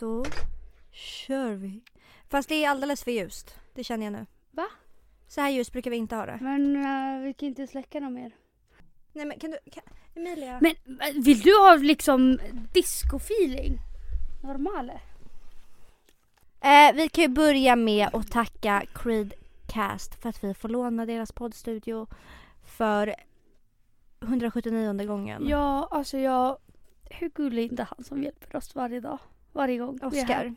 Då kör vi. Fast det är alldeles för ljust. Det känner jag nu. Va? Så här ljust brukar vi inte ha det. Men uh, vi kan inte släcka något mer. Nej men kan du, kan, Emilia. Men eh, vill du ha liksom disco-feeling? Normale? Eh, vi kan ju börja med att tacka Creedcast för att vi får låna deras poddstudio för 179 gången. Ja, alltså jag... Hur gullig är inte han som hjälper oss varje dag? Varje gång vi är här? Oscar.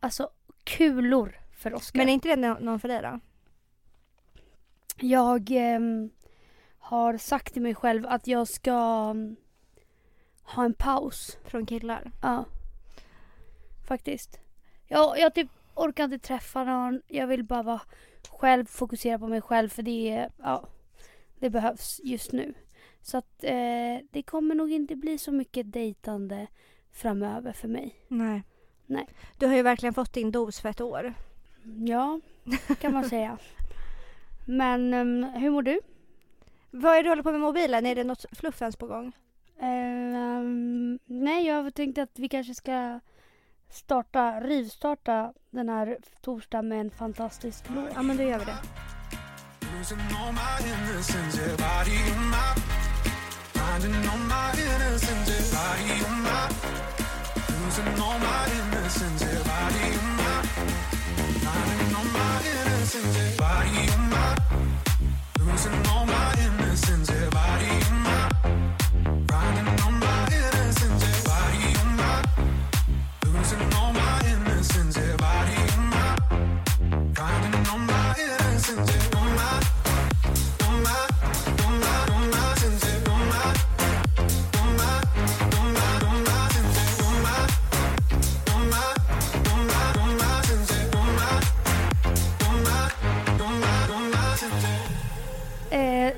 Alltså kulor för Oscar. Men är inte det nå- någon för dig då? Jag ehm, har sagt till mig själv att jag ska mm, ha en paus. Från killar? Ja. Faktiskt. Jag, jag typ orkar inte träffa någon. Jag vill bara vara själv, fokusera på mig själv för det är, ja, det behövs just nu. Så att eh, det kommer nog inte bli så mycket dejtande framöver för mig. Nej. Nej. Du har ju verkligen fått din dos för ett år. Ja, kan man säga. Men ehm, hur mår du? Vad är det du håller på med mobilen? Är det något fluffens på gång? Ehm, nej, jag tänkte att vi kanske ska starta, rivstarta den här torsdagen med en fantastisk låt. Ja men då gör vi det. Losing all my innocence, yeah, body on my Finding all my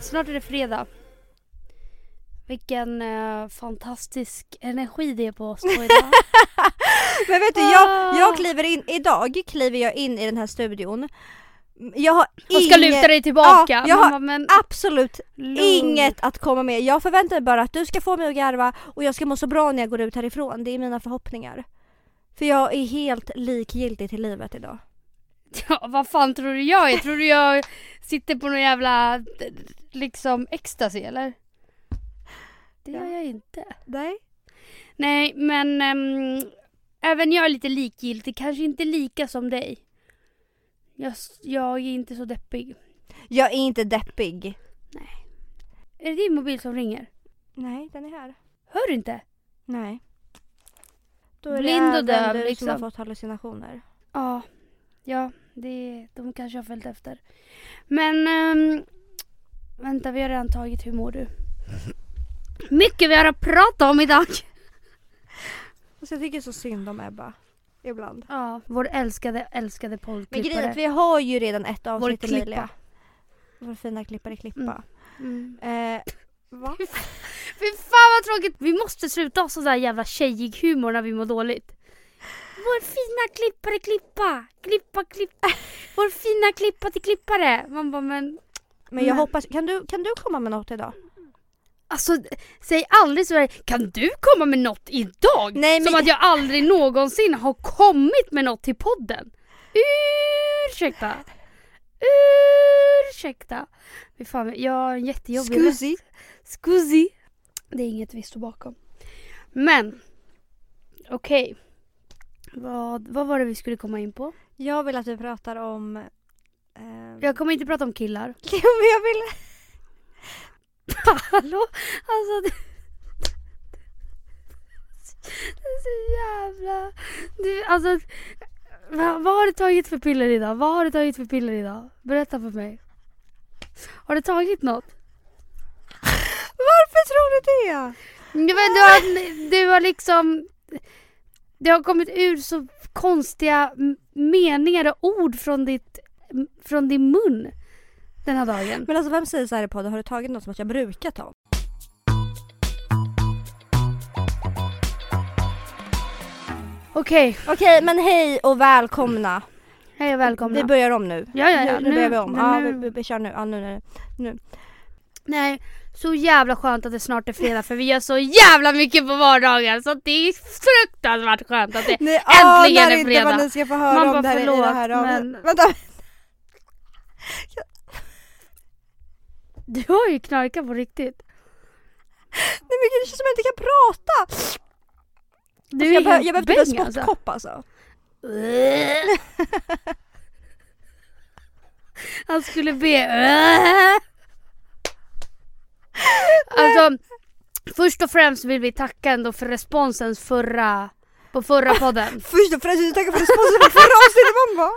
snart är det fredag. Vilken eh, fantastisk energi det är på oss två idag. Men vet du, jag, jag kliver in, idag kliver jag in i den här studion. Jag har Och ska inget- luta dig tillbaka. Ja, jag Man har men absolut lugn. inget att komma med. Jag förväntar mig bara att du ska få mig att garva och jag ska må så bra när jag går ut härifrån. Det är mina förhoppningar. För jag är helt likgiltig till livet idag. Ja, vad fan tror du jag är? Tror du jag sitter på någon jävla liksom ecstasy eller? Det gör Ja. jag inte. Nej. Nej, men ehm, även jag är lite likgiltig. Kanske inte lika som dig. Jag, jag är inte så deppig. Jag är inte deppig. Är det din mobil som ringer? Nej, den är här. Hör du inte? Nej. Då är Blind och det även döv, du som liksom. har fått hallucinationer. Ja, ja det, de kanske har följt efter. Men ehm, vänta, vi har redan tagit. Hur mår du? Mycket vi har att prata om idag. Alltså jag tycker så synd om Ebba. Ibland. Ja, vår älskade, älskade Men grejen är poddklippare. att vi har ju redan ett avsnitt Klippa. Emilia. Vår fina klippare Klippa. Mm. Eh, va? Fy fan vad tråkigt! Vi måste sluta ha sån där jävla tjejig humor när vi mår dåligt. Vår fina klippare Klippa! Klippa, klippa! Vår fina klippa till klippare! Man bara men Men jag Men- hoppas, kan du, kan du komma med något idag? alltså säg aldrig så här, kan du komma med något idag? Nej, men- Som att jag aldrig någonsin har kommit med något till podden. Ursäkta! Ursäkta! Fy fan, jag har en jättejobbig Scusi. Scusi. Det är inget vi står bakom. Men, okej. Vad, vad var det vi skulle komma in på? Jag vill att du pratar om... Eh, Jag kommer inte prata om killar. Jo, men jag vill... Hallå? Alltså det... Det är så jävla... Du, alltså... Vad, vad har du tagit för piller idag? Vad har du tagit för piller idag? Berätta för mig. Har du tagit något? Varför tror du det? Du, vet, du, har, du har liksom... Det har kommit ur så konstiga meningar och ord från, ditt, från din mun den här dagen. Men alltså vem säger så här i podden? Har du tagit något som att jag brukar ta? Okej, Okej, men hej och välkomna. hej och välkomna. Vi börjar om nu. Ja, ja, ja. Nu, nu börjar vi om. nu- Ja, nu- vi, vi, vi kör nu. Ja, nu, nu. Nej, Så jävla skönt att det snart är fredag för vi gör så jävla mycket på vardagar så det är fruktansvärt skönt att det Ni Äntligen anar är inte fredag. vad ni ska få höra Man om bara, det här, i förlåt, det här men- Vänta, Du har ju knarkat på riktigt. nej men det känns som att jag inte kan prata! Du Alltså, jag, be- jag behöver typ en alltså. spottkopp alltså. Han skulle be. Alltså, först och främst vill vi tacka ändå för responsen förra, på förra podden. Först och främst vill jag tacka för responsen på förra avsnittet mamma.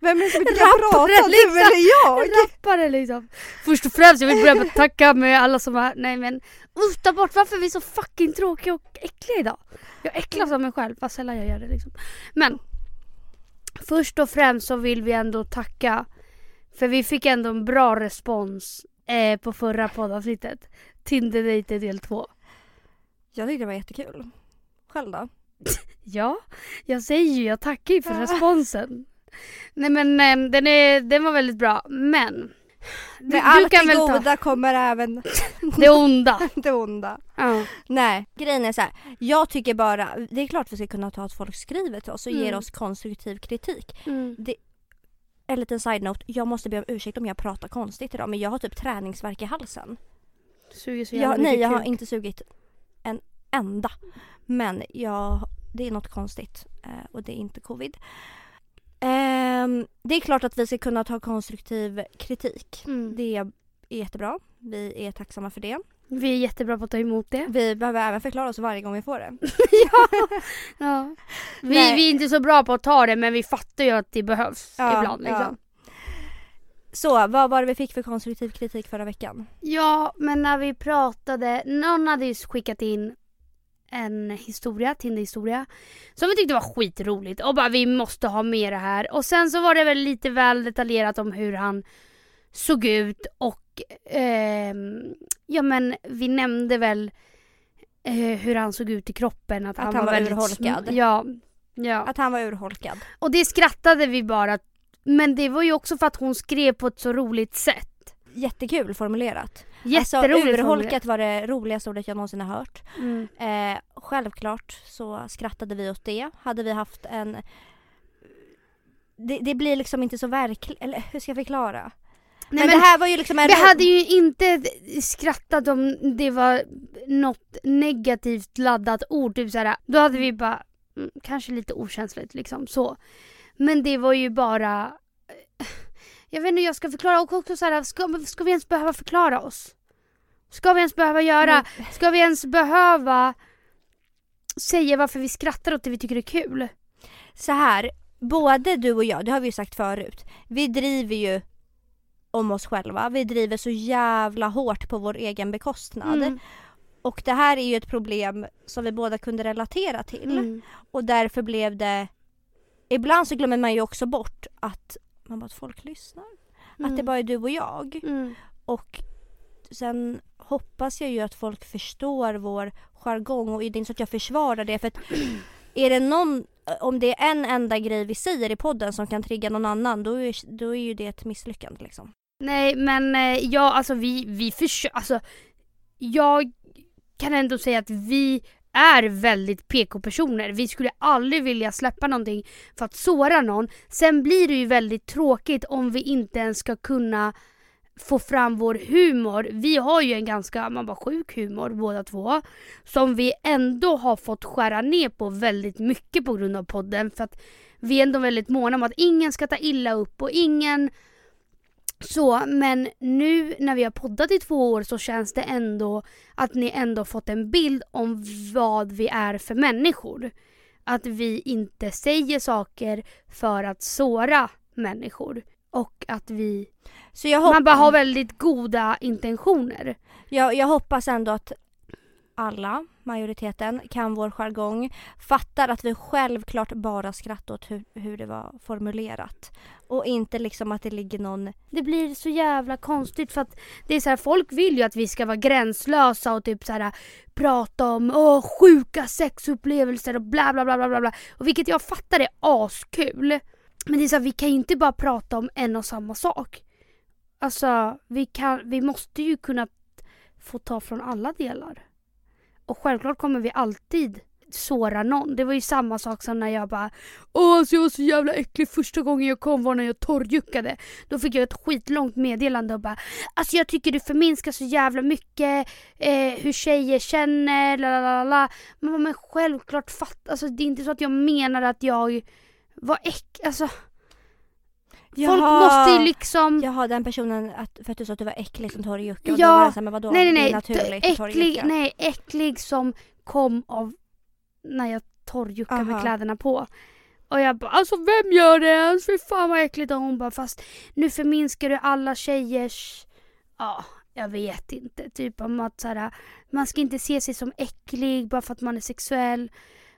Vem är det som inte kan Rappare, prata? Du liksom. eller jag? Rappare liksom. Först och främst jag vill börja med att tacka med alla som har, nej men usch ta bort varför är vi så fucking tråkiga och äckliga idag. Jag äcklas av mig själv, vad sällan jag gör det liksom. Men först och främst så vill vi ändå tacka för vi fick ändå en bra respons eh, på förra poddavsnittet. Tinder-dejter del 2. Jag tyckte det var jättekul. Själv då? Ja, jag säger ju, jag tackar ju för responsen. Nej men eh, den, är, den var väldigt bra, men du, Med allt det ta goda kommer även det onda. det onda. Ja. Nej, grejen är så här. Jag tycker bara, det är klart vi ska kunna ta att folk skriver till oss och ger Mm. oss konstruktiv kritik. Mm. En liten side-note, jag måste be om ursäkt om jag pratar konstigt idag men jag har typ träningsvärk i halsen. Suger så jävla Jag, nej mycket jag har kuk. inte sugit en enda. Men jag, det är något konstigt eh, och det är inte covid. Ehm, det är klart att vi ska kunna ta konstruktiv kritik. Mm. Det är jättebra. Vi är tacksamma för det. Vi är jättebra på att ta emot det. Vi behöver även förklara oss varje gång vi får det. Ja. Vi, Nej. vi är inte så bra på att ta det men vi fattar ju att det behövs Ja, ibland. Liksom. Så vad var det vi fick för konstruktiv kritik förra veckan? Ja. men när vi pratade, någon hade ju skickat in en historia, Tinder-historia. Som vi tyckte var skitroligt och bara vi måste ha med det här. Och sen så var det väl lite väl detaljerat om hur han såg ut och ehm, ja men vi nämnde väl eh, hur han såg ut i kroppen. Att, Att han, var, var väldigt urholkad. Ja. ja. Att han var urholkad. Och det skrattade vi bara. Men det var ju också för att hon skrev på ett så roligt sätt. Jättekul formulerat. Jätteroligt alltså, urholkat var det roligaste ordet jag någonsin har hört. Mm. Eh, självklart så skrattade vi åt det. Hade vi haft en... Det, det blir liksom inte så verkligt, eller hur ska jag förklara? Nej, men, men det här var ju liksom en... vi hade ju inte skrattat om det var något negativt laddat ord. Typ såhär, då hade vi bara, mm, kanske lite okänsligt liksom så. Men det var ju bara, eh, jag vet inte hur jag ska förklara. Och också såhär, ska, ska vi ens behöva förklara oss? Ska vi ens behöva göra, ska vi ens behöva säga varför vi skrattar åt det vi tycker är kul? Så här, både du och jag, det har vi ju sagt förut. Vi driver ju om oss själva. Vi driver så jävla hårt på vår egen bekostnad. Mm. Och det här är ju ett problem som vi båda kunde relatera till. Mm. Och därför blev det... Ibland så glömmer man ju också bort att, man bara, att folk lyssnar. Att det bara är du och jag. Mm. Och sen hoppas jag ju att folk förstår vår jargong och det är inte så att jag försvarar det för att är det någon, om det är en enda grej vi säger i podden som kan trigga någon annan då är, då är ju det ett misslyckande liksom. Nej men eh, ja alltså vi, vi försöker, alltså jag kan ändå säga att vi är väldigt PK-personer. Vi skulle aldrig vilja släppa någonting för att såra någon. Sen blir det ju väldigt tråkigt om vi inte ens ska kunna få fram vår humor. Vi har ju en ganska, man bara sjuk humor båda två. Som vi ändå har fått skära ner på väldigt mycket på grund av podden. För att vi är ändå väldigt måna om att ingen ska ta illa upp och ingen så, men nu när vi har poddat i två år så känns det ändå att ni ändå fått en bild om vad vi är för människor. Att vi inte säger saker för att såra människor. Och att vi, man bara har väldigt goda intentioner. jag, jag hoppas ändå att alla, majoriteten, kan vår jargong. Fattar att vi självklart bara skrattar åt hur, hur det var formulerat. Och inte liksom att det ligger någon... Det blir så jävla konstigt för att det är så här, folk vill ju att vi ska vara gränslösa och typ så här prata om åh, sjuka sexupplevelser och bla bla bla bla bla bla. Och vilket jag fattar är askul. Men det är så här, vi kan ju inte bara prata om en och samma sak. Alltså, vi, kan, vi måste ju kunna få ta från alla delar. Och självklart kommer vi alltid såra någon. Det var ju samma sak som när jag bara Åh alltså jag var så jävla äcklig första gången jag kom var när jag torrjuckade. Då fick jag ett skitlångt meddelande och bara Alltså jag tycker du förminskar så jävla mycket eh, hur tjejer känner, la la la. Men, självklart fatt, alltså det är inte så att jag menar att jag var äcklig. alltså Folk måste ju liksom Jaha den personen, att, för att du sa att du var äcklig som torrjucka och Ja. då var det såhär, men vadå? Nej nej Det är nej, naturligt torrjucka. äcklig, nej äcklig som kom av när jag torrjuckade med kläderna på. Och jag bara alltså vem gör det ens? Fy fan vad äckligt. Och hon bara fast nu förminskar du alla tjejers, ja jag vet inte. Typ om att så här, man ska inte se sig som äcklig bara för att man är sexuell.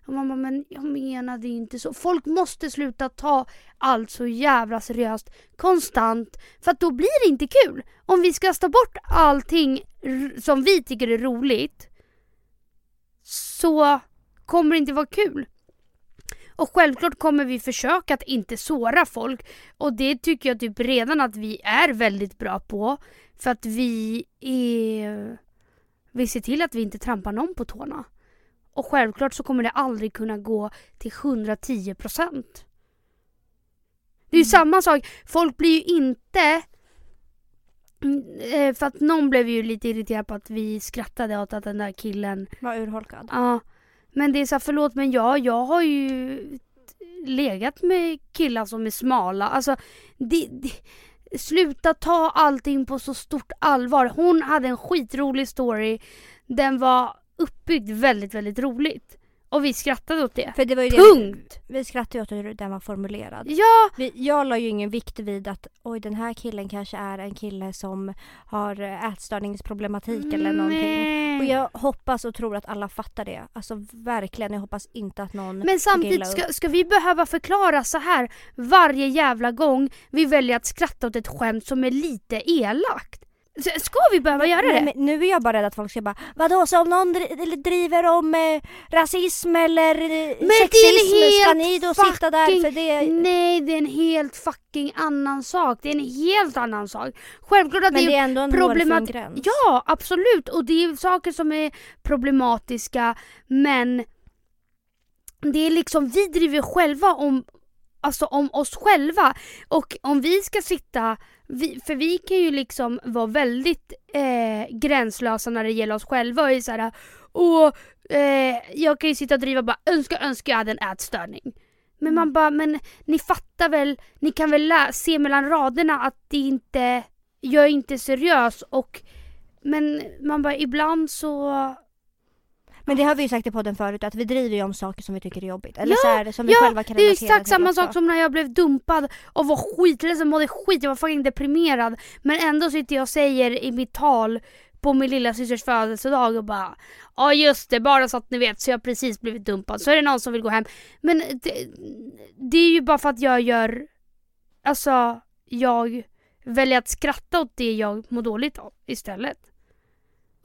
Och man bara, men jag menade inte så. Folk måste sluta ta allt så jävla seriöst konstant. För att då blir det inte kul. Om vi ska ta bort allting som vi tycker är roligt så kommer det inte vara kul. Och självklart kommer vi försöka att inte såra folk. Och det tycker jag typ redan att vi är väldigt bra på. För att vi är... Vi ser till att vi inte trampar någon på tårna. Och självklart så kommer det aldrig kunna gå till 110 procent. Det är ju Mm. samma sak. Folk blir ju inte... Mm, eh, För att någon blev ju lite irriterad på att vi skrattade åt att den där killen Var urholkad. Ja, men det är så här, förlåt men jag, jag har ju legat med killar som är smala. Alltså, det, det, sluta ta allting på så stort allvar. Hon hade en skitrolig story. Den var uppbyggd väldigt, väldigt roligt. Och vi skrattade åt det. För det var ju det, Punkt! vi skrattade åt hur den var formulerad. Ja, Vi, jag la ju ingen vikt vid att oj den här killen kanske är en kille som har eh, ätstörningsproblematik eller någonting. nej. Och jag hoppas och tror att alla fattar det. Alltså verkligen, jag hoppas inte att någon Men samtidigt, ska, ska vi behöva förklara så här varje jävla gång vi väljer att skratta åt ett skämt som är lite elakt? Ska vi behöva göra Nej, det? men nu är jag bara rädd att folk ska bara Vadå så om någon driver om eh, rasism eller eh, det är en sexism ska helt ni då sitta där fucking- för det? Nej, det är en helt fucking annan sak. Det är en helt annan sak. Självklart att Men det det är är ändå en problemat- gräns. Ja, absolut. Och det är saker som är problematiska men det är liksom, vi driver själva om, alltså om oss själva. Och om vi ska sitta, vi, för vi kan ju liksom vara väldigt eh, gränslösa när det gäller oss själva och är så här, åh, eh, jag kan ju sitta och driva och bara önska, önska jag hade en ätstörning. Men man bara, men ni fattar väl, ni kan väl se mellan raderna att det inte, jag är inte seriös och men man bara ibland så... Men det har vi ju sagt i podden förut att vi driver ju om saker som vi tycker är jobbigt. Eller Ja, så är det som vi ja, själva kan Det är relatera exakt samma sak som när jag blev dumpad och var skitledsen, mådde skit, jag var fucking deprimerad. Men ändå sitter jag och säger i mitt tal på min lilla systers födelsedag och bara Ja just det, bara så att ni vet så jag har precis blivit dumpad. Så är det någon som vill gå hem. Men det, det är ju bara för att jag gör Alltså, jag väljer att skratta åt det jag mår dåligt av istället.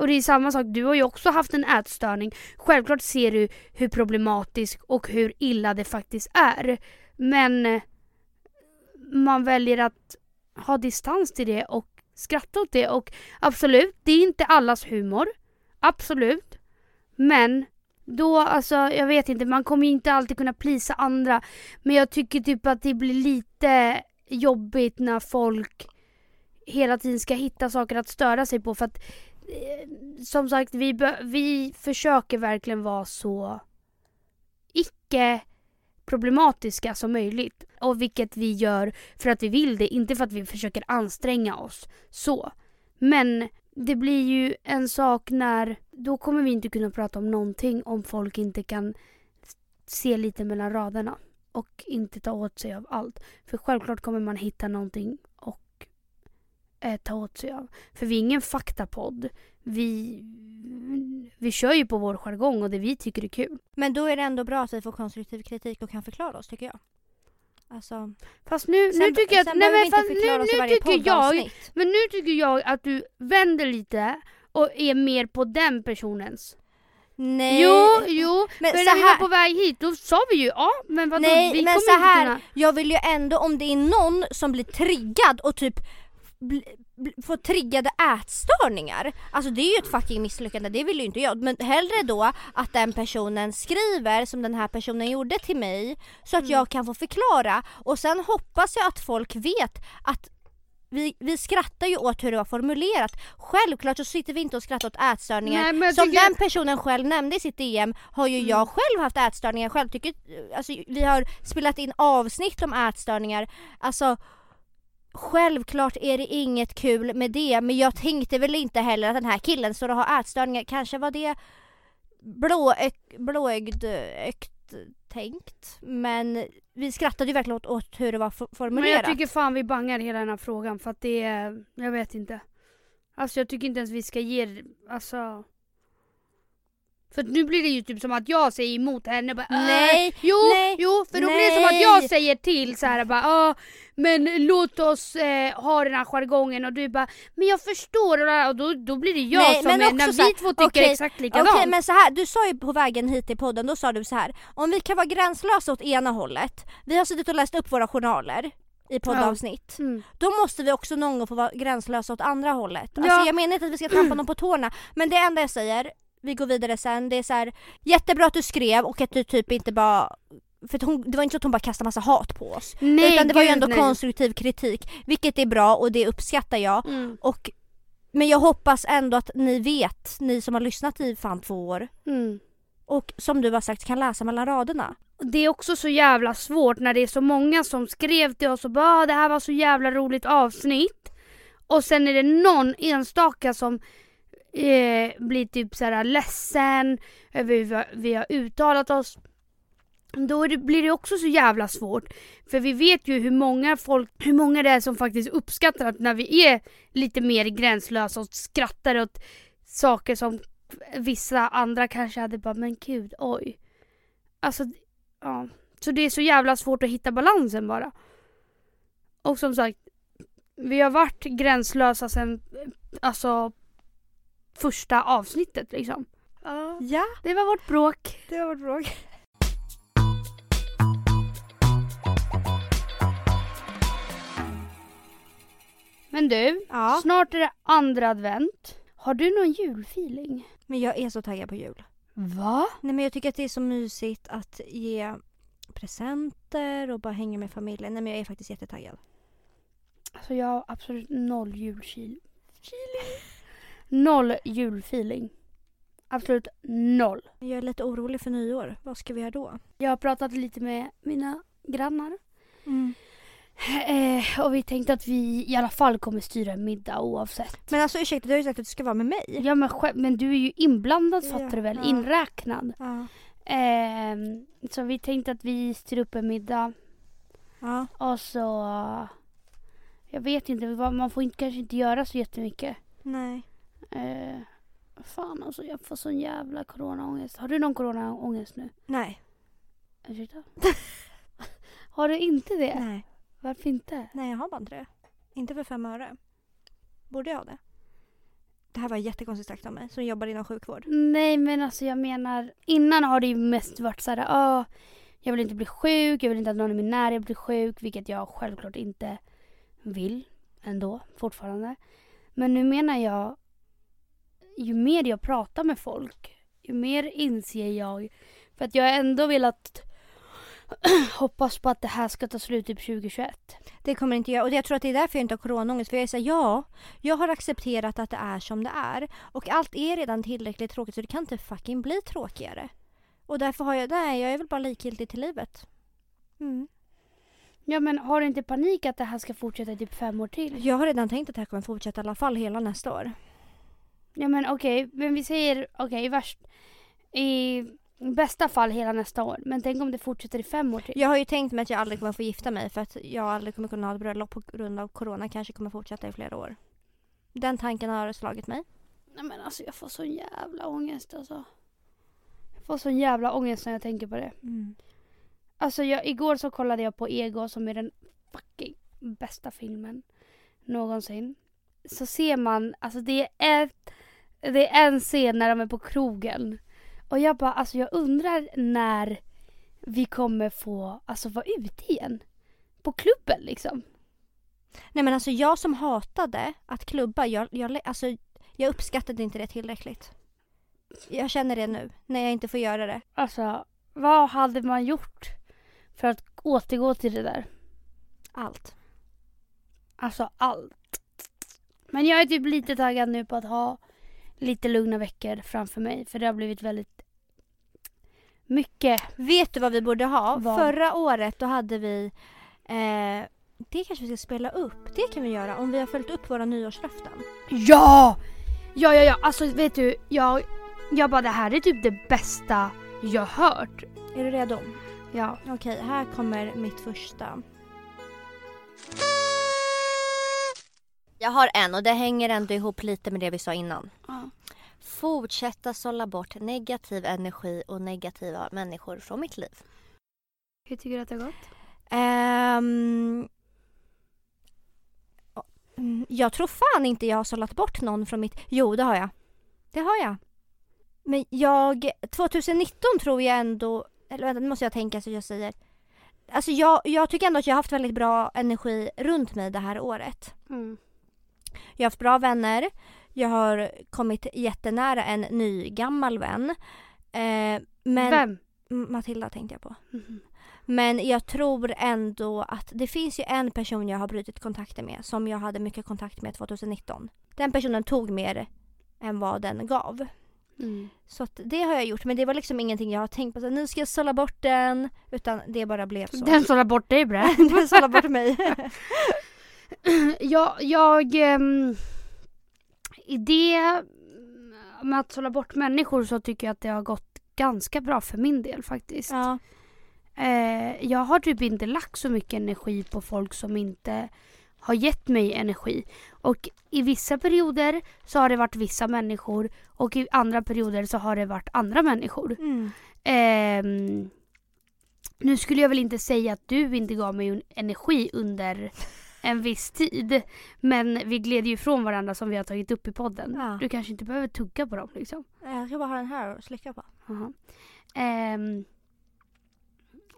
Och det är samma sak, du har ju också haft en ätstörning. Självklart ser du hur problematisk och hur illa det faktiskt är. Men eh, man väljer att ha distans till det och skratta åt det. Och absolut, det är inte allas humor. Absolut. Men då, alltså jag vet inte, man kommer ju inte alltid kunna plisa andra. Men jag tycker typ att det blir lite jobbigt när folk hela tiden ska hitta saker att störa sig på för att Eh, som sagt, vi, vi försöker verkligen vara så icke problematiska som möjligt. Och vilket vi gör för att vi vill det, inte för att vi försöker anstränga oss. Så. Men det blir ju en sak när, då kommer vi inte kunna prata om någonting om folk inte kan se lite mellan raderna. Och inte ta åt sig av allt. För självklart kommer man hitta någonting och eh, ta åt sig av. För vi är ingen faktapodd. Vi, vi kör ju på vår jargong och det vi tycker är kul. Men då är det ändå bra att vi får konstruktiv kritik och kan förklara oss tycker jag. Alltså, Fast nu, sen, nu tycker jag sen nej men fast nu, nu tycker jag, men nu tycker jag att du vänder lite och är mer på den personens. Nej. Jo, jo, men för när vi var på väg hit då sa vi ju ja men vadå Nej vi men kommer så här, kunna. jag vill ju ändå om det är någon som blir triggad och typ få triggade ätstörningar. Alltså det är ju ett fucking misslyckande, det vill ju inte jag. Men hellre då att den personen skriver som den här personen gjorde till mig så att Mm. jag kan få förklara. Och sen hoppas jag att folk vet att vi, vi skrattar ju åt hur det var formulerat. Självklart så sitter vi inte och skrattar åt ätstörningar. Nej, Som Mm. den personen själv nämnde i sitt DM har ju jag själv haft ätstörningar själv. Tycker, alltså, vi har spelat in avsnitt om ätstörningar. Alltså Självklart är det inget kul med det men jag tänkte väl inte heller att den här killen står och har ätstörningar. Kanske var det blåögt, blåögd ökt tänkt. Men vi skrattade ju verkligen åt, åt hur det var for- Men formulerat. jag tycker fan vi bangar hela den här frågan för att det är, jag vet inte. Alltså jag tycker inte ens vi ska ge, alltså. För nu blir det ju typ som att jag säger emot henne bara, "Äh." Nej, Jo, nej, jo, för då blir det som att nej. jag säger till så här bara, men låt oss eh, ha den här jargongen och du bara, men jag förstår och då, då blir det jag Nej, som men är, när så här, vi två tycker okej, exakt likadant. Okej men så här, du sa ju på vägen hit till podden, då sa du så här. Om vi kan vara gränslösa åt ena hållet, vi har suttit och läst upp våra journaler i poddavsnitt. Mm. Då måste vi också någon gång få vara gränslösa åt andra hållet. Ja. Alltså jag menar inte att vi ska trampa någon på tårna, men det enda jag säger, vi går vidare sen, det är så här, jättebra att du skrev och att du typ inte bara för hon, det var inte så att hon bara kastade massa hat på oss. Nej, utan det var ju ändå nej. konstruktiv kritik, vilket är bra och det uppskattar jag. Mm. Och, men jag hoppas ändå att ni vet, ni som har lyssnat i fan två år, Mm. och som du har sagt kan läsa mellan raderna. Det är också så jävla svårt när det är så många som skrev till oss och bara "Ah, det här var så jävla roligt avsnitt. Och sen är det någon enstaka som eh, blir typ så här ledsen över hur vi har- vi har uttalat oss. Då det, blir det också så jävla svårt. För vi vet ju hur många, folk, hur många det är som faktiskt uppskattar att när vi är lite mer gränslösa och skrattar åt saker som vissa andra kanske hade bara men gud oj. Alltså Ja. Så det är så jävla svårt att hitta balansen bara. Och som sagt, vi har varit gränslösa sen alltså första avsnittet liksom. Ja. Ja, Det var vårt bråk. det var vårt fråga. Men du, Ja. snart är det andra advent. Har du någon julfeeling? Men jag är så taggad på jul. Va? Nej men jag tycker att det är så mysigt att ge presenter och bara hänga med familjen. Nej men jag är faktiskt jättetaggad. Alltså jag har absolut noll julfeeling. Noll julfeeling. Absolut noll. Jag är lite orolig för nyår. Vad ska vi göra då? Jag har pratat lite med mina grannar. Mm. Eh, och vi tänkte att vi i alla fall kommer styra en middag oavsett. Men alltså ursäkta, du har ju sagt att du ska vara med mig. Ja men, själv- men du är ju inblandad fattar du väl? Ja. Inräknad. Ja. Ehm, så vi tänkte att vi styr upp en middag ja. och så... Jag vet inte, man får inte, kanske inte göra så jättemycket. Nej. Eh, fan alltså jag får sån jävla coronaångest. Har du någon coronaångest nu? Nej. Ursäkta? Har du inte det? Nej. Varför inte? Nej jag har bara inte det. Inte för fem öre. Borde jag ha det? Det här var jättekonstigt sagt av mig som jobbar inom sjukvård. Nej men alltså jag menar innan har det ju mest varit så här, "Åh, jag vill inte bli sjuk, jag vill inte att någon i min närhet blir sjuk, vilket jag självklart inte vill ändå fortfarande. Men nu menar jag, ju mer jag pratar med folk, ju mer inser jag, för att jag har ändå velat hoppas på att det här ska ta slut typ 2021. Det kommer inte jag och jag tror att det är därför jag inte har coronaångest. För jag säger ja, jag har accepterat att det är som det är. Och allt är redan tillräckligt tråkigt så det kan inte fucking bli tråkigare. Och därför har jag, nej jag är väl bara likgiltig till livet. Mm. Ja men har du inte panik att det här ska fortsätta i typ fem år till? Jag har redan tänkt att det här kommer fortsätta i alla fall hela nästa år. Ja men okej, men vi säger okej i värst i bästa fall hela nästa år. Men tänk om det fortsätter i fem år till. Jag har ju tänkt mig att jag aldrig kommer få gifta mig för att jag aldrig kommer kunna ha ett bröllop på grund av corona. Kanske kommer fortsätta i flera år. Den tanken har slagit mig. Nej men alltså jag får sån jävla ångest alltså. Jag får sån jävla ångest när jag tänker på det. Alltså jag, igår så kollade jag på Ego som är den fucking bästa filmen någonsin. Så ser man, alltså det är, ett, det är en scen när de är på krogen. Och jag bara, alltså jag undrar när vi kommer få, alltså vara ute igen. På klubben liksom. Nej men alltså jag som hatade att klubba, jag, jag, alltså, jag uppskattade inte det tillräckligt. Jag känner det nu, när jag inte får göra det. Alltså, vad hade man gjort för att återgå till det där? Allt. Alltså allt. Men jag är typ lite taggad nu på att ha lite lugna veckor framför mig. För det har blivit väldigt mycket. Vet du vad vi borde ha? Vad? Förra året då hade vi eh, det kanske vi ska spela upp. Det kan vi göra om vi har följt upp våra nyårslöften. Ja! Ja, ja, ja. Alltså vet du, jag, jag bara det här är typ det bästa jag hört. Är du redo? Ja. Okej, här kommer mitt första. Jag har en och det hänger ändå ihop lite med det vi sa innan. ja. Fortsätta sålla bort negativ energi och negativa människor från mitt liv. Hur tycker du att det har gått? Mm, jag tror fan inte jag har sållat bort någon från mitt... Jo, det har jag. Det har jag. Men jag... 2019 tror jag ändå... Eller vänta, nu måste jag tänka så jag säger. Alltså jag, jag tycker ändå att jag har haft väldigt bra energi runt mig det här året. Mm. Jag har haft bra vänner. Jag har kommit jättenära en ny gammal vän. Eh, men Vem? Matilda tänkte jag på. Mhm. Men jag tror ändå att det finns ju en person jag har brutit kontakten med som jag hade mycket kontakt med 2019. Den personen tog mer än vad den gav. Mm. Så det har jag gjort men det var liksom ingenting jag har tänkt på så nu ska jag sålla bort den utan det bara blev så. Den sållar bort dig bre. den sållar bort mig. jag, jag ehm, I det med att sålla bort människor så tycker jag att det har gått ganska bra för min del faktiskt. ja. Eh, jag har typ inte lagt så mycket energi på folk som inte har gett mig energi. Och i vissa perioder så har det varit vissa människor och i andra perioder så har det varit andra människor. Mm. Ehm, nu skulle jag väl inte säga att du inte gav mig energi under en viss tid. Men vi gled ju ifrån varandra som vi har tagit upp i podden. Ja. Du kanske inte behöver tugga på dem liksom. Jag ska bara ha den här och slicka på. Ehm,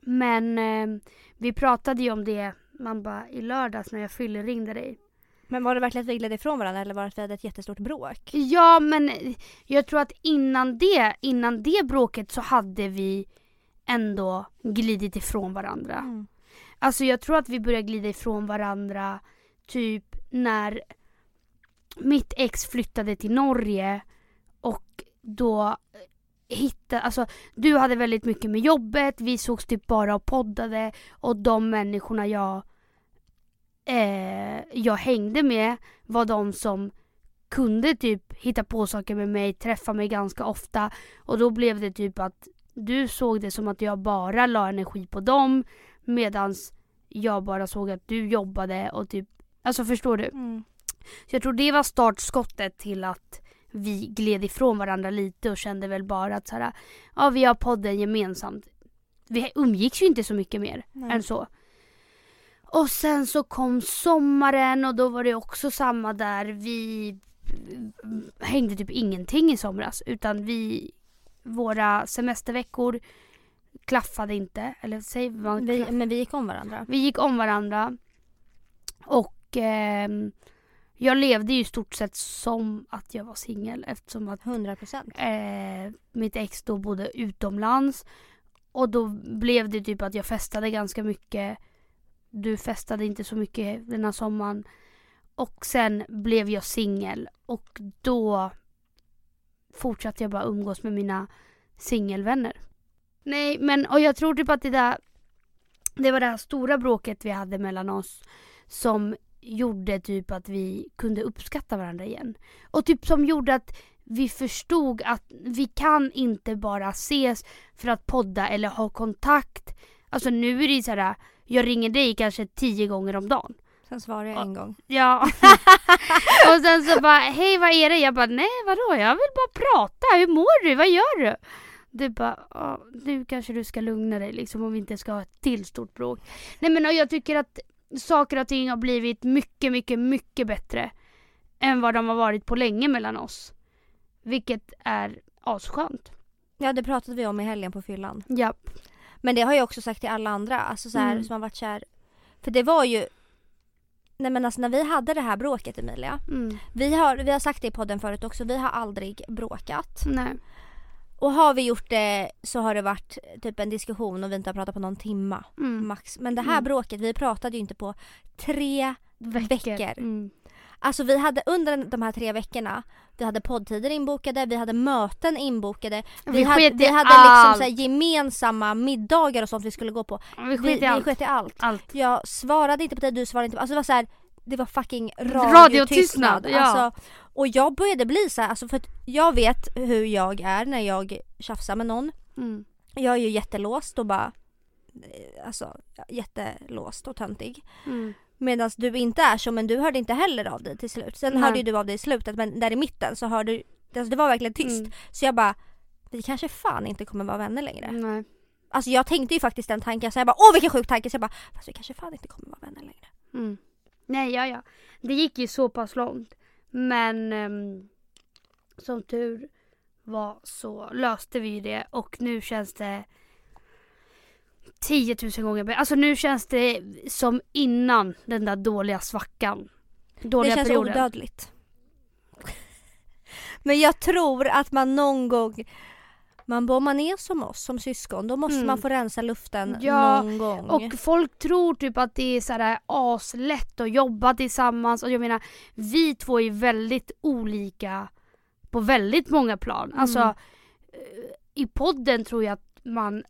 men ehm, vi pratade ju om det man bara i lördags när jag fyllringde dig. Men var det verkligen att vi gled ifrån varandra eller var det att vi hade ett jättestort bråk? Ja men jag tror att innan det, innan det bråket så hade vi ändå glidit ifrån varandra. Mm. Alltså jag tror att vi började glida ifrån varandra typ när mitt ex flyttade till Norge och då eh, hittade, alltså du hade väldigt mycket med jobbet, vi sågs typ bara och poddade och de människorna jag eh, jag hängde med var de som kunde typ hitta på saker med mig, träffa mig ganska ofta och då blev det typ att du såg det som att jag bara la energi på dem medans jag bara såg att du jobbade och typ, alltså förstår du? Mm. Så jag tror det var startskottet till att vi gled ifrån varandra lite och kände väl bara att så här, ja vi har podden gemensamt. Vi umgicks ju inte så mycket mer Nej. än så. Och sen så kom sommaren och då var det också samma där. Vi hängde typ ingenting i somras utan vi, våra semesterveckor klaffade inte. Eller säger man Vi, men vi gick om varandra. vi gick om varandra. Och ehm, jag levde ju i stort sett som att jag var singel eftersom att 100 procent. eh, mitt ex då bodde utomlands. Och då blev det typ att jag festade ganska mycket. Du festade inte så mycket den här sommaren. Och sen blev jag singel och då fortsatte jag bara umgås med mina singelvänner. Nej men och jag tror typ att det där det var det här stora bråket vi hade mellan oss som gjorde typ att vi kunde uppskatta varandra igen. Och typ som gjorde att vi förstod att vi kan inte bara ses för att podda eller ha kontakt. Alltså nu är det ju så här, jag ringer dig kanske tio gånger om dagen. Sen svarade jag en gång. Ja. och sen så bara, hej vad är det? Jag bara, nej vadå? Jag vill bara prata. Hur mår du? Vad gör du? Du bara, "Ja, nu kanske du ska lugna dig liksom om vi inte ska ha ett till stort bråk. Nej men jag tycker att saker och ting har blivit mycket, mycket, mycket bättre än vad de har varit på länge mellan oss. Vilket är asskönt. Ja det pratade vi om i helgen på fyllan. Ja. Men det har jag också sagt till alla andra alltså så här, Mm. som har varit kär. För det var ju Nej men alltså när vi hade det här bråket Emilia. Mm. Vi har, vi har sagt det i podden förut också, vi har aldrig bråkat. Nej. Och har vi gjort det så har det varit typ en diskussion och vi inte har pratat på någon timma Mm. max. Men det här Mm. bråket, vi pratade ju inte på tre veckor. Mm. Alltså vi hade under de här tre veckorna, vi hade poddtider inbokade, vi hade möten inbokade. Vi, Vi hade, vi hade liksom så gemensamma middagar och sånt vi skulle gå på. Vi sket i allt. allt. Jag svarade inte på det, du svarade inte på Alltså det var så här, det var fucking Radiotystnad, radiotystnad. ja. Alltså, och jag började bli så här, alltså för att jag vet hur jag är när jag tjafsar med någon. Mm. Jag är ju jättelåst och bara eh, Alltså jättelåst och töntig. Mm. Medan du inte är så men du hörde inte heller av dig till slut. Sen Nej. hörde ju du av dig i slutet men där i mitten så hörde du Alltså det var verkligen tyst. Mm. Så jag bara Vi kanske fan inte kommer vara vänner längre. Nej. Alltså jag tänkte ju faktiskt den tanken så jag bara åh vilken sjuk tanke. Så jag bara fast vi kanske fan inte kommer vara vänner längre. Mm. Nej, ja, ja. Det gick ju så pass långt. Men ehm, som tur var så löste vi det och nu känns det 10 000 gånger bättre. Alltså nu känns det som innan den där dåliga svackan. Dåliga det känns perioden. odödligt. Men jag tror att man någon gång man, om man är som oss som syskon då måste Mm. man få rensa luften Ja, någon gång. Och folk tror typ att det är sådär aslätt att jobba tillsammans. Och jag menar, vi två är väldigt olika på väldigt många plan. Mm. Alltså, eh, i podden tror jag att man,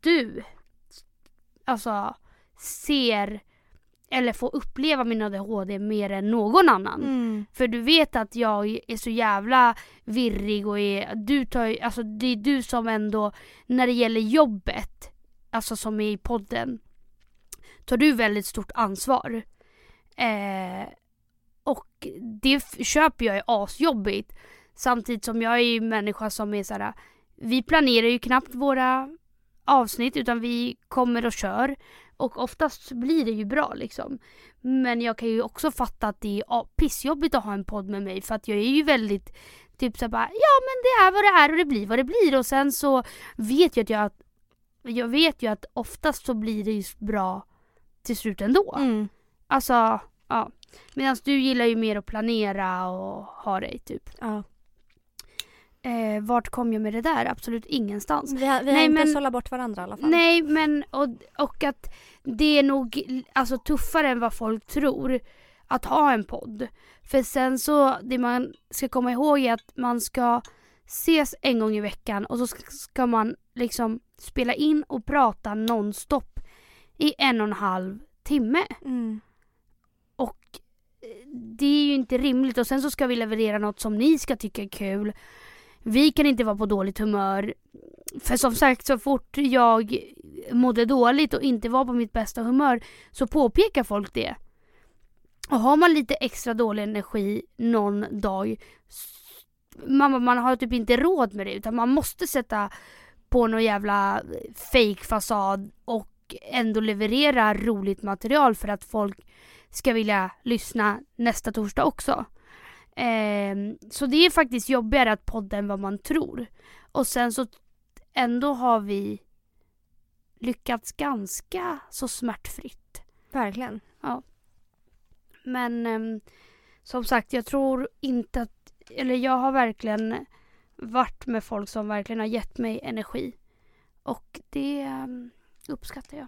du, alltså ser eller får uppleva min ADHD mer än någon annan. mm. För du vet att jag är så jävla virrig och är, du tar, alltså det är du som ändå, när det gäller jobbet, alltså som är i podden, tar du väldigt stort ansvar. Eh, och det köper jag är asjobbigt. Samtidigt som jag är ju en människa som är såhär, vi planerar ju knappt våra avsnitt utan vi kommer och kör. Och oftast blir det ju bra liksom. Men jag kan ju också fatta att det är pissjobbigt att ha en podd med mig för att jag är ju väldigt typ såhär bara ja men det är vad det är och det blir vad det blir och sen så vet jag att jag jag vet ju att oftast så blir det ju bra till slut ändå. Mm. Alltså, ja. Medan du gillar ju mer att planera och ha dig typ. Ja. Eh, vart kom jag med det där? Absolut ingenstans. Vi har, vi har Nej, inte men- sållat bort varandra i alla fall. Nej men och, och att det är nog alltså, tuffare än vad folk tror att ha en podd. För sen så, det man ska komma ihåg är att man ska ses en gång i veckan och så ska, man liksom spela in och prata nonstop i en och en halv timme. Mm. Och eh, det är ju inte rimligt och sen så ska vi leverera något som ni ska tycka är kul. Vi kan inte vara på dåligt humör. För som sagt så fort jag mådde dåligt och inte var på mitt bästa humör så påpekar folk det. Och har man lite extra dålig energi någon dag man, man har typ inte råd med det utan man måste sätta på någon jävla fake fasad och ändå leverera roligt material för att folk ska vilja lyssna nästa torsdag också. Ehm, så det är faktiskt jobbigare att podda än vad man tror. Och sen så ändå har vi lyckats ganska så smärtfritt. Verkligen. Men ehm, som sagt, jag tror inte att... Eller jag har verkligen varit med folk som verkligen har gett mig energi. Och det ehm, uppskattar jag.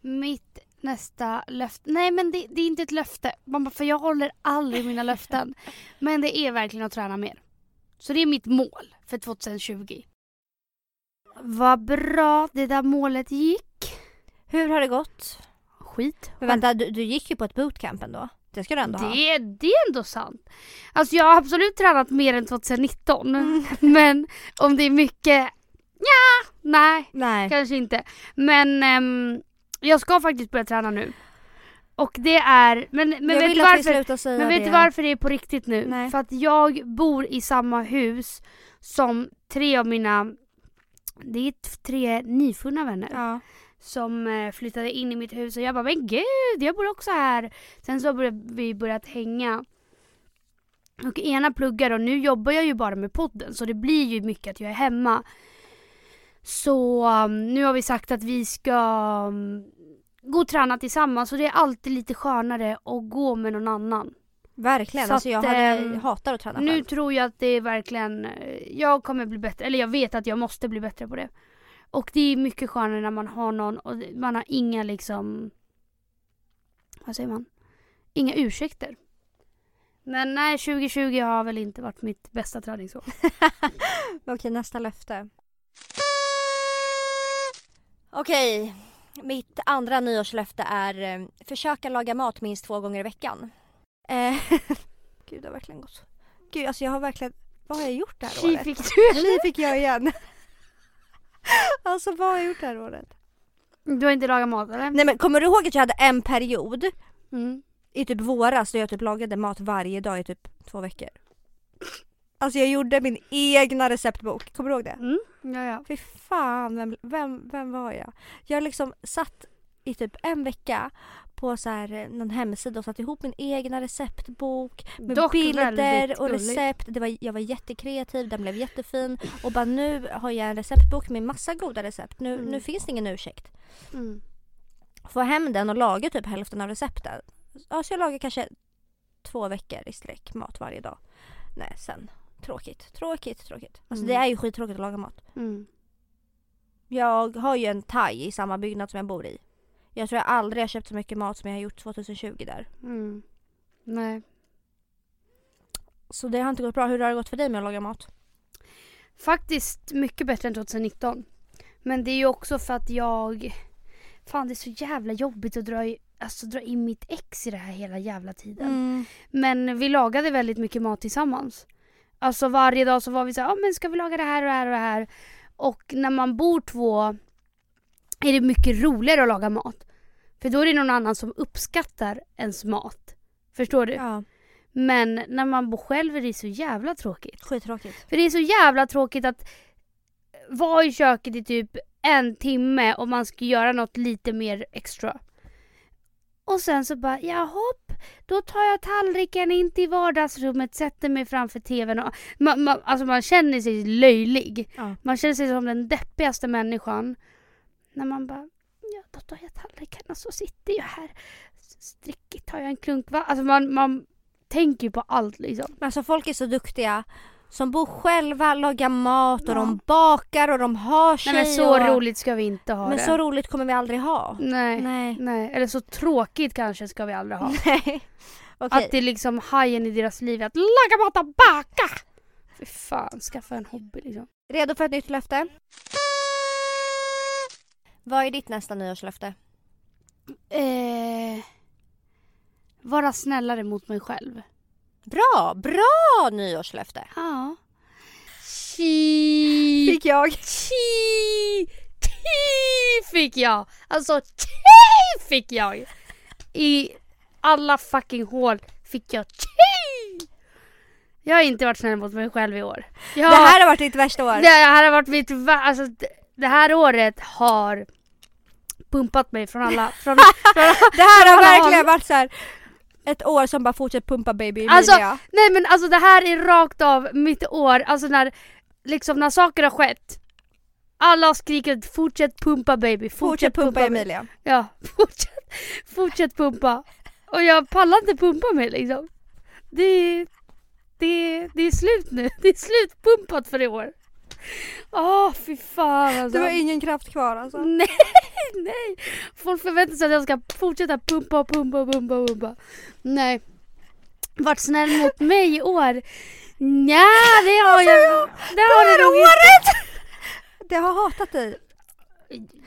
Mitt nästa löfte... Nej men det, det är inte ett löfte. Man bara, För jag håller aldrig mina löften. Men det är verkligen att träna mer. Så det är mitt mål för 2020. Vad bra det där målet gick. Hur har det gått? Skit. Men vänta, du, du gick ju på ett bootcamp ändå. Det ska du ändå ha. Det, det är ändå sant. Alltså jag har absolut tränat mer än 2019. Mm. Men om det är mycket, ja, nej, Nej. kanske inte. Men ehm, jag ska faktiskt börja träna nu. Och det är, men, men jag vet du varför? Men vet det. varför det är på riktigt nu? Nej. För att jag bor i samma hus som tre av mina, det är tre nyfunna vänner Ja. som eh, flyttade in i mitt hus och jag bara men gud, jag bor också här. Sen så har vi börjat hänga. Och ena pluggar och nu jobbar jag ju bara med podden så det blir ju mycket att jag är hemma. Så um, nu har vi sagt att vi ska um, gå och träna tillsammans och det är alltid lite skönare att gå med någon annan. Verkligen, Så alltså jag att, hade, eh, hatar att träna Nu själv. tror jag att det är verkligen, eh, jag kommer bli bättre, eller jag vet att jag måste bli bättre på det. Och det är mycket skönare när man har någon och man har inga liksom, vad säger man? Inga ursäkter. Men nej, 2020 har väl inte varit mitt bästa träningsår. Okej, nästa löfte. Okej, mitt andra nyårslöfte är eh, försöka laga mat minst två gånger i veckan. Eh, Gud, det har verkligen gått. Gud, alltså jag har verkligen... Vad har jag gjort det här Tji året? fick du Tji fick jag igen. alltså vad har jag gjort det här året? Du har inte lagat mat eller? Nej men kommer du ihåg att jag hade en period Mm. i typ våras då jag typ lagade mat varje dag i typ två veckor? Alltså jag gjorde min egna receptbok, kommer du ihåg det? Mm. Ja, ja. Fy fan, vem, vem, vem var jag? Jag liksom satt i typ en vecka på så här, eh, någon hemsida och satt ihop min egna receptbok med Dock bilder och recept. Det var, jag var jättekreativ, den blev jättefin och bara nu har jag en receptbok med massa goda recept. Nu, Mm. nu finns det ingen ursäkt. Mm. Få hem den och laga typ hälften av recepten. Ja, så jag lagar kanske två veckor i sträck mat varje dag. Nej, sen. Tråkigt, tråkigt, tråkigt. Alltså Mm. det är ju skittråkigt att laga mat. Mm. Jag har ju en thai i samma byggnad som jag bor i. Jag tror jag aldrig har köpt så mycket mat som jag har gjort 2020 där. Mm. Nej. Så det har inte gått bra. Hur har det gått för dig med att laga mat? Faktiskt mycket bättre än 2019. Men det är ju också för att jag... Fan det är så jävla jobbigt att dra, i, alltså, dra in mitt ex i det här hela jävla tiden. Mm. Men vi lagade väldigt mycket mat tillsammans. Alltså varje dag så var vi så ja men ska vi laga det här och det här och det här. Och när man bor två är det mycket roligare att laga mat. För då är det någon annan som uppskattar ens mat. Förstår du? Ja, Men när man bor själv är det så jävla tråkigt. skittråkigt. För det är så jävla tråkigt att vara i köket i typ en timme och man ska göra något lite mer extra. Och sen så bara, ja hopp, då tar jag tallriken in till vardagsrummet, sätter mig framför tvn och man, man, alltså man känner sig löjlig. Ja. Man känner sig som den deppigaste människan. När man bara, ja då tar jag tallriken och så sitter jag här. Strickigt tar jag en klunk va? Alltså man, man tänker ju på allt liksom. Alltså folk är så duktiga. Som bor själva, lagar mat och Ja. de bakar och de har sig. Nej men så och... roligt ska vi inte ha Men det. så roligt kommer vi aldrig ha. Nej, nej. Nej. Eller så tråkigt kanske ska vi aldrig ha. Nej. Okej. Att det är liksom hajen i deras liv att laga mat och baka! Fy fan, skaffa en hobby liksom. Redo för ett nytt löfte? Vad är ditt nästa nyårslöfte? Eh, vara snällare mot mig själv. Bra, bra nyårslöfte! Ja. Tji! Fick jag. Tji! Tji fick jag! Alltså tji fick jag! I alla fucking hål fick jag tji! Jag har inte varit snäll mot mig själv i år. Jag, Det här har varit ditt värsta år. det här har varit mitt alltså, det- här året har pumpat mig från alla, från, från Det här har verkligen håll. varit så här ett år som bara fortsätter pumpa baby Emilia. Alltså, Nej men alltså det här är rakt av mitt år, alltså när, liksom när saker har skett. Alla har skrikit fortsätt pumpa baby, fortsätt, fortsätt pumpa baby." Emilia. Ja, fortsätt, fortsätt pumpa. Och jag pallar inte pumpa mig liksom. Det, det, det är slut nu, det är slutpumpat för i år. Åh fy fan alltså. Du har ingen kraft kvar alltså. Nej, nej. Folk förväntar sig att jag ska fortsätta pumpa och pumpa och pumpa och pumpa. Nej. Vart snäll mot mig i år? Nja, det har jag. Det har jag nog inte. Det har hatat dig.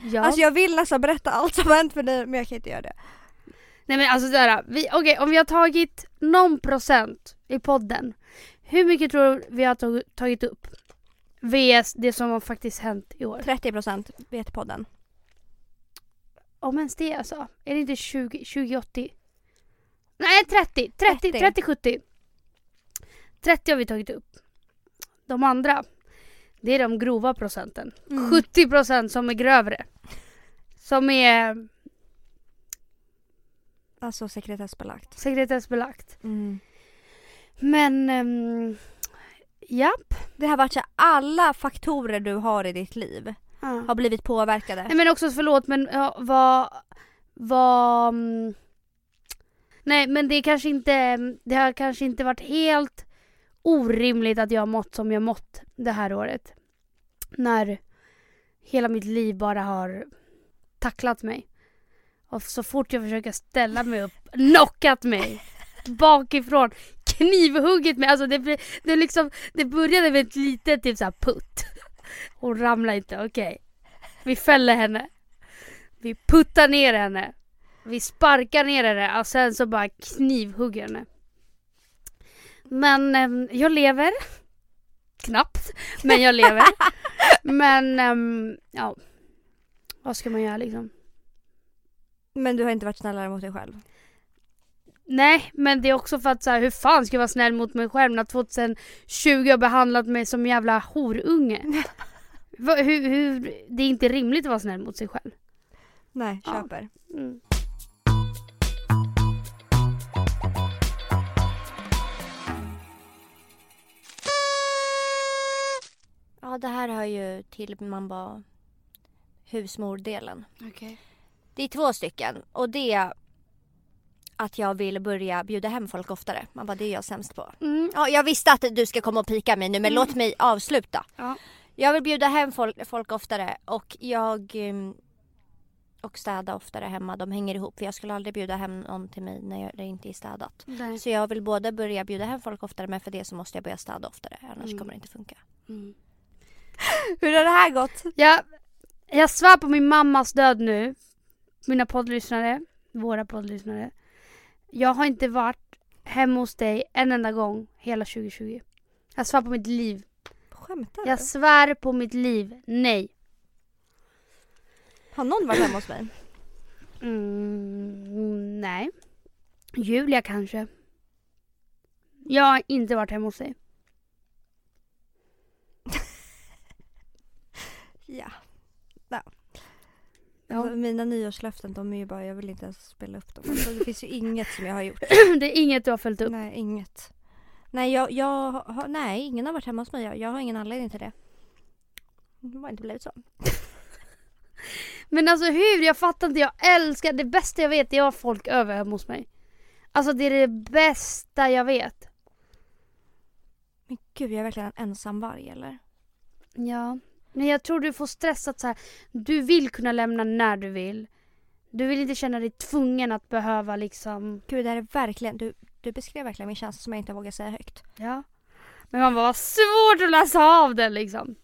Ja. Alltså jag vill nästan berätta allt som har hänt för dig men jag kan inte göra det. Nej men alltså såhär, vi, okej om vi har tagit någon procent i podden. Hur mycket tror du vi har tag, tagit upp? VS det som har faktiskt hänt i år. 30% vet podden. Om ens det alltså. Är det inte 20, 2080? Nej 30, 30, 30. 30, 70. 30 har vi tagit upp. De andra, det är de grova procenten. Mm. 70 procent som är grövre. Som är Alltså sekretessbelagt. sekretessbelagt. Mm. Men, um, japp. Det har varit så alla faktorer du har i ditt liv Ja. har blivit påverkade. Nej men också förlåt men ja, vad, var... mm, Nej men det kanske inte, det har kanske inte varit helt orimligt att jag har mått som jag mått det här året. När hela mitt liv bara har tacklat mig. Och så fort jag försöker ställa mig upp, knockat mig bakifrån, knivhuggit mig. Alltså det, det, liksom, det började med ett litet typ så putt. Hon ramlar inte, okej. Vi fäller henne. Vi puttar ner henne. Vi sparkar ner henne och sen så bara knivhugger henne. Men ehm, jag lever. Knappt, men jag lever. men ehm, ja, vad ska man göra liksom? Men du har inte varit snällare mot dig själv? Nej, men det är också för att så här, hur fan ska jag vara snäll mot mig själv när 2020 har behandlat mig som en jävla horunge? Va, hur, hur, det är inte rimligt att vara snäll mot sig själv. Nej, Ja. köper. Mm. Ja, det här hör ju till man bara husmordelen. Okej. Det är två stycken och det är att jag vill börja bjuda hem folk oftare. Man bara, det är jag sämst på. Mm. Ja, jag visste att du ska komma och pika mig nu men låt mig avsluta. Ja. Jag vill bjuda hem folk, folk oftare och jag ehm, och städa oftare hemma. De hänger ihop för jag skulle aldrig bjuda hem någon till mig när jag, det inte är städat. Nej. Så jag vill både börja bjuda hem folk oftare men för det så måste jag börja städa oftare annars Mm. kommer det inte funka. Mm. Hur har det här gått? Jag, jag svär på min mammas död nu. Mina poddlyssnare, våra poddlyssnare. Jag har inte varit hemma hos dig en enda gång hela 2020. Jag svär på mitt liv. Skämtar du? Jag svär på mitt liv. Nej. Har någon varit hemma hos mig? Mm, nej. Julia kanske. Jag har inte varit hemma hos dig. Ja. ja. Ja. Alltså, mina nyårslöften de är ju bara, jag vill inte ens spela upp dem. Alltså, det finns ju inget som jag har gjort. Det är inget du har följt upp. Nej, inget. Nej, jag, jag har, nej, ingen har varit hemma hos mig. Jag, jag har ingen anledning till det. Det har inte blivit så. Men alltså hur? Jag fattar inte. Jag älskar, det bästa jag vet är att ha folk över hemma hos mig. Alltså det är det bästa jag vet. Men gud, jag är verkligen en ensam varg eller? Ja. Men jag tror du får stress att så här, du vill kunna lämna när du vill. Du vill inte känna dig tvungen att behöva liksom, Gud, det här är verkligen, du, du beskrev verkligen min känsla som jag inte vågar säga högt. ja. Men man bara, vad svårt att läsa av den liksom.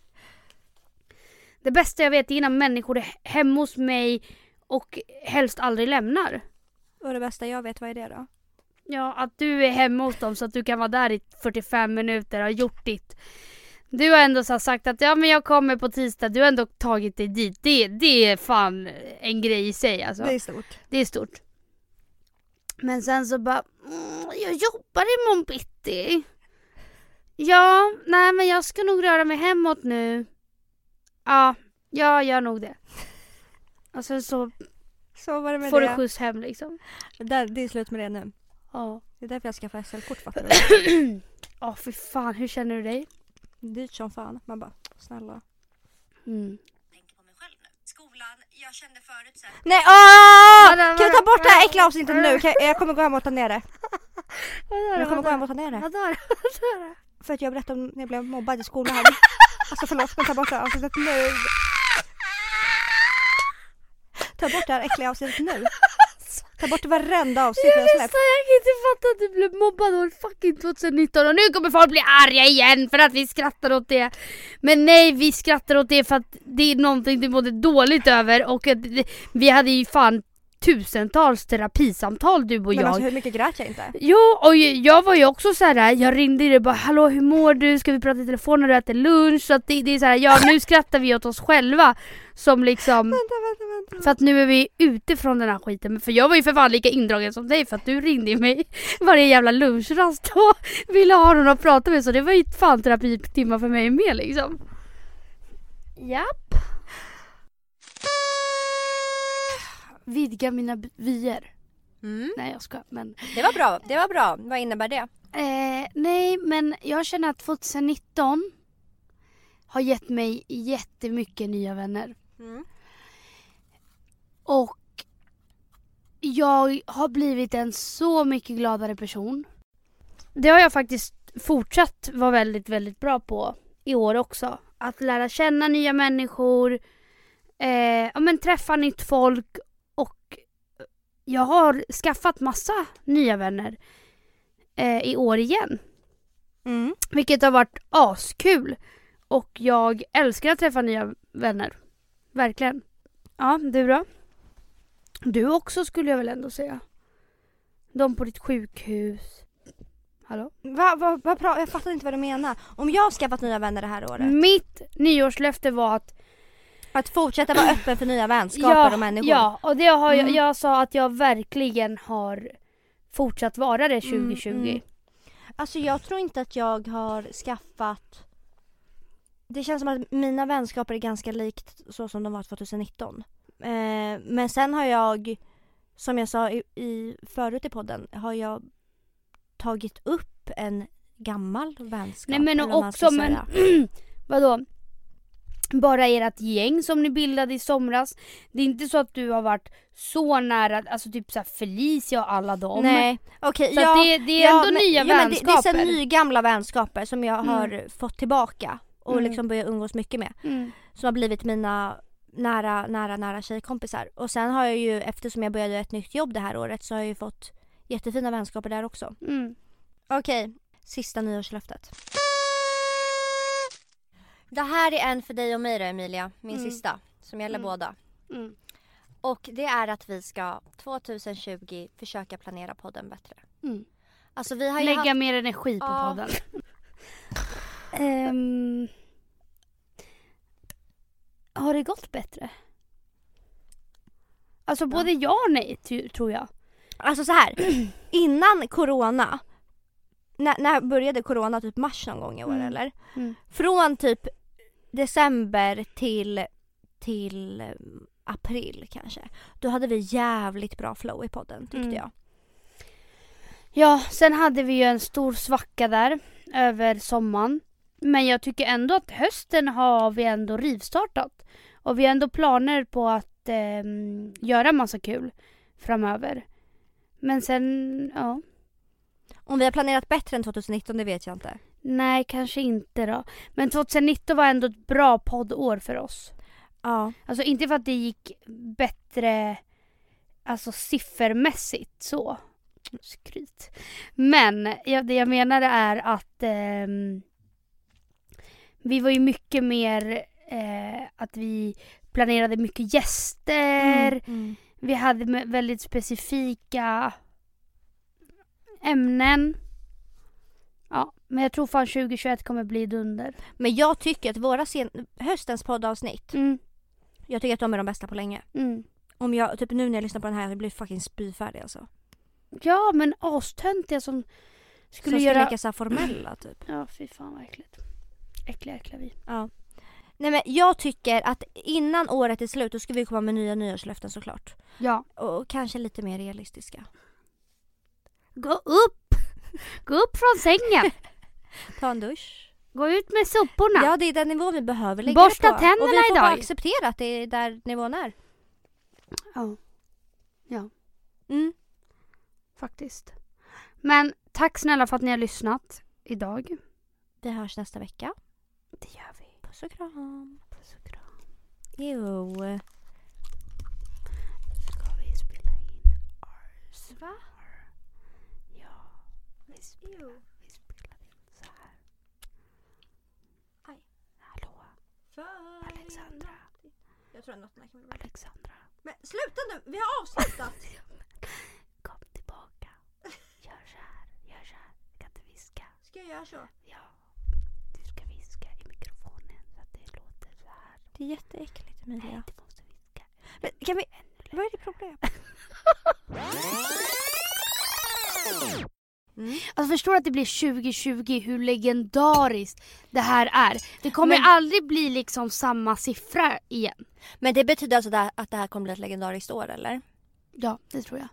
Det bästa jag vet är när människor är hemma hos mig och helst aldrig lämnar. Och det bästa jag vet, vad är det då? Ja, att du är hemma hos dem så att du kan vara där i 45 minuter och ha gjort ditt. Du har ändå sagt att ja men jag kommer på tisdag, du har ändå tagit dig dit. Det, det är fan en grej i sig alltså. Det är stort. Det är stort. Men sen så bara, mm, jag jobbar imorgon bitti. Ja, nej men jag ska nog röra mig hemåt nu. Ja, jag gör nog det. Och sen så Så var det med får du det. skjuts hem liksom. Där, det är slut med det nu. Ja. Det är därför jag skaffade SL-kort fattar du? Ja, fy fan, hur känner du dig? Dyrt som fan. Man bara, snälla. Mm. Skolan, jag kände förut så Nej åh! Vadå, Kan du ta bort det här äckliga avsnittet nu? Kan jag, kommer gå hem och ta ner det. Vadå Jag kommer gå hem och ta ner det. Vadå då? Vadå då? För att jag berättade om när jag blev mobbad i skolan. Alltså förlåt men ta bort det här avsnittet nu. Ta bort det här äckliga avsnittet nu. Ta bort varenda avsnitt jag Jag, släppt. jag kan inte fatta att du blev mobbad år fucking 2019 och nu kommer folk bli arga igen för att vi skrattar åt det. Men nej, vi skrattar åt det för att det är någonting du mådde dåligt över och att vi hade ju fan tusentals terapisamtal du och Men jag. alltså hur mycket grät jag inte? Jo, och jag var ju också så här. jag ringde dig och bara hallå hur mår du? Ska vi prata i telefon när du äter lunch? Så att det, det är så här, ja nu skrattar vi åt oss själva som liksom Vänta, vänta, vänta. för att nu är vi ute från den här skiten. För jag var ju för fan lika indragen som dig för att du ringde mig varje jävla lunchrast och ville ha någon att prata med. Så det var ju fan terapitimmar för mig med liksom. Japp. Vidga mina vyer. Mm. Nej jag ska men. Det var bra, det var bra. Vad innebär det? Eh, nej men jag känner att 2019 har gett mig jättemycket nya vänner. Mm. Och jag har blivit en så mycket gladare person. Det har jag faktiskt fortsatt vara väldigt, väldigt bra på i år också. Att lära känna nya människor, eh, ja, men träffa nytt folk jag har skaffat massa nya vänner eh, i år igen. Mm. Vilket har varit askul. Och jag älskar att träffa nya vänner. Verkligen. Ja, du då? Du också skulle jag väl ändå säga. De på ditt sjukhus. Hallå? Va, va, va, jag fattar inte vad du menar. Om jag har skaffat nya vänner det här året. Mitt nyårslöfte var att Att fortsätta vara öppen för nya vänskaper och människor. Ja, och det har jag, Mm. jag sa att jag verkligen har fortsatt vara det 2020. Mm, mm. Alltså jag tror inte att jag har skaffat Det känns som att mina vänskaper är ganska likt så som de var 2019. Eh, men sen har jag, som jag sa i, i, förut i podden, har jag tagit upp en gammal vänskap. Nej men också men vadå? Bara ert gäng som ni bildade i somras. Det är inte så att du har varit så nära, alltså typ såhär Felicia och alla dem. Nej, okej. Så ja, det, det är ja, ändå men- nya ja, men det, vänskaper. det är så nygamla vänskaper som jag Mm. har fått tillbaka och Mm. liksom börjat umgås mycket med. Mm. som har blivit mina nära, nära, nära tjejkompisar. Och sen har jag ju, eftersom jag började ett nytt jobb det här året, så har jag ju fått jättefina vänskaper där också. Mm. Okej, sista nyårslöftet. Det här är en för dig och mig då Emilia, min Mm. sista, som gäller Mm. båda. Mm. Och det är att vi ska 2020 försöka planera podden bättre. Mm. Alltså vi har Lägga haft... mer energi på Ja. podden. Ehm, har det gått bättre? Alltså både ja och nej tror jag. Alltså så här. innan corona, när, när började corona? Typ mars någon gång i år Mm. eller? Mm. Från typ december till, till eh, april kanske. Då hade vi jävligt bra flow i podden tyckte Mm. jag. Ja, sen hade vi ju en stor svacka där över sommaren. Men jag tycker ändå att hösten har vi ändå rivstartat. Och vi har ändå planer på att ehm, göra massa kul framöver. Men sen, ja. Om vi har planerat bättre än 2019 det vet jag inte. Nej, kanske inte då. Men 2019 var ändå ett bra poddår för oss. Ja. Alltså inte för att det gick bättre alltså siffermässigt så. Skryt. Men ja, det jag menade är att ehm, vi var ju mycket mer eh, att vi planerade mycket gäster. Mm, mm. Vi hade väldigt specifika ämnen. Ja, men jag tror fan 2021 kommer bli dunder. Men jag tycker att våra sen- höstens poddavsnitt, Mm, jag tycker att de är de bästa på länge. mm. Om jag, typ nu när jag lyssnar på den här, jag blir fucking spyfärdig alltså. Ja, men astöntiga som skulle Som göra... ska leka så formella typ. Ja, fy fan vad äckligt. Äckliga äckliga vi. Ja. Nej men jag tycker att innan året är slut då ska vi komma med nya nyårslöften såklart. Ja. Och kanske lite mer realistiska. Gå upp! Gå upp från sängen! Ta en dusch. Gå ut med soporna! Ja det är den nivån vi behöver lägga Borsta det på. tänderna Och vi får bara idag. acceptera att det är där nivån är. ja. Mm. Faktiskt. Men tack snälla för att ni har lyssnat idag. Vi hörs nästa vecka. Det gör vi. Puss och kram. Puss och kram. Jo. Ska vi spela in ours? Va? Vi spelar, vi spelar in så här. Aj. Hallå, Alexandra. Jag tror att något kommer Alexandra. Men sluta nu, vi har avslutat! Kom tillbaka. Gör så här. Gör så här. Jag kan inte viska. Ska jag göra så? Ja. Du ska viska i mikrofonen så att det låter så här. Det är jätteäckligt Nej, Emilia. du måste viska. Men kan vi... Vad är det problem? Mm. Alltså förstår du att det blir 2020 hur legendariskt det här är? Det kommer Men- aldrig bli liksom samma siffra igen. Men det betyder alltså att det här kommer bli ett legendariskt år eller? Ja, det tror jag.